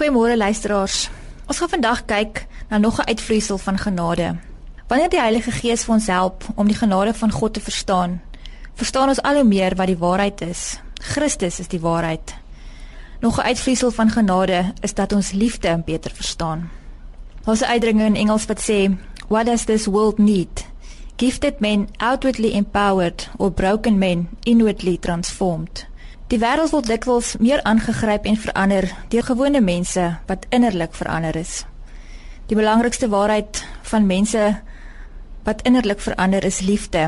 Goeiemôre luisteraars. Ons gaan vandag kyk na nog 'n uitvloeisel van genade. Wanneer die Heilige Gees vir ons help om die genade van God te verstaan, verstaan ons al hoe meer wat die waarheid is. Christus is die waarheid. Nog 'n uitvloeisel van genade is dat ons liefde beter verstaan. Daar's 'n uitdrukking in Engels wat sê, "What does this world need? Gifted men outwardly empowered or broken men inwardly transformed." Die wêreld word dikwels meer aangegryp en verander deur gewone mense wat innerlik verander is. Die belangrikste waarheid van mense wat innerlik verander is liefde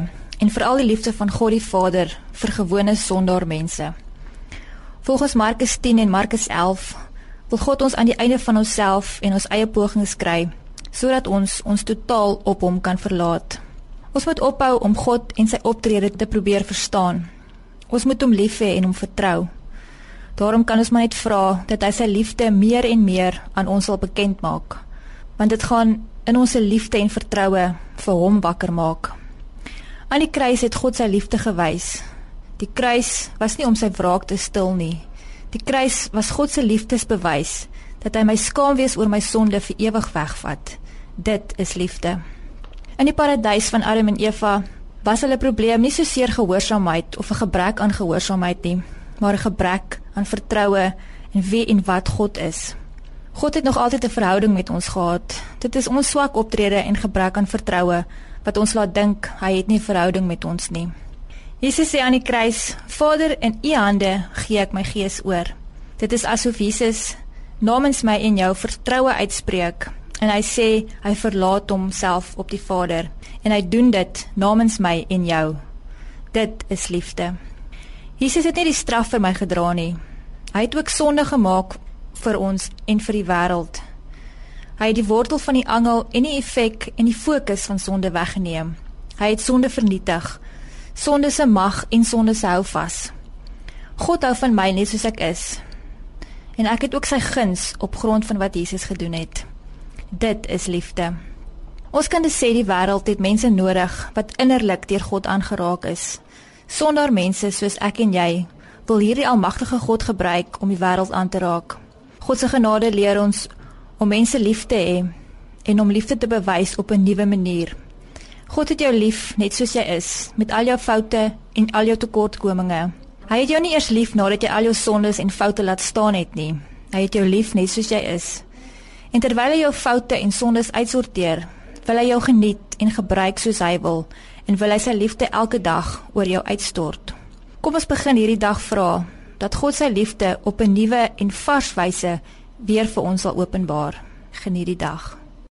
en veral die liefde van God die Vader vir gewone sondaar mense. Volgens Markus 10 en Markus 11 wil God ons aan die einde van onsself en ons eie pogings kry sodat ons ons totaal op hom kan verlaat. Ons moet ophou om God en sy optrede te probeer verstaan Ons moet hom lief hê en hom vertrou. Daarom kan ons maar net vra dat hy sy liefde meer en meer aan ons sal bekend maak. Want dit gaan in ons liefde en vertroue vir hom wakker maak. Aan die kruis het God sy liefde gewys. Die kruis was nie om sy wraak te stil nie. Die kruis was God se liefdesbewys dat hy my skaam wees oor my sonde vir ewig wegvat. Dit is liefde. In die paradys van Adam en Eva was hulle probleem nie so seer gehoorsaamheid of 'n gebrek aan gehoorsaamheid nie, maar 'n gebrek aan vertroue in wie en wat God is. God het nog altyd 'n verhouding met ons gehad. Dit is ons swak optrede en gebrek aan vertroue wat ons laat dink hy het nie verhouding met ons nie. Jesus sê aan die kruis: "Vader, in U hande gee ek my gees oor." Dit is asof Jesus namens my en jou vertroue uitspreek en hy sê hy verlaat homself op die Vader en hy doen dit namens my en jou. Dit is liefde. Jesus het nie die straf vir my gedra nie. Hy het ook sonde gemaak vir ons en vir die wêreld. Hy het die wortel van die angel en die effek en die fokus van sonde weggeneem. Hy het sonde vernietig. Sonde se mag en sonde se hou vas. God hou van my net soos ek is. En ek het ook sy guns op grond van wat Jesus gedoen het. Dit is liefde. Ons kan dus sê die wêreld het mense nodig wat innerlik deur God aangeraak is. Sonder mense soos ek en jy wil hierdie almagtige God gebruik om die wêreld aan te raak. God se genade leer ons om mense lief te hê en om liefde te bewys op 'n nuwe manier. God het jou lief net soos jy is, met al jou foute en al jou tekortkominge. Hy het jou nie eers lief nadat jy al jou sondes en foute laat staan het nie. Hy het jou lief net soos jy is. En terwyl hy jou foute en sondes uitsorteer, wil hy jou geniet en gebruik soos hy wil en wil hy sy liefde elke dag oor jou uitstort. Kom ons begin hierdie dag vra dat God sy liefde op 'n nuwe en vars wyse weer vir ons sal openbaar. Geniet die dag.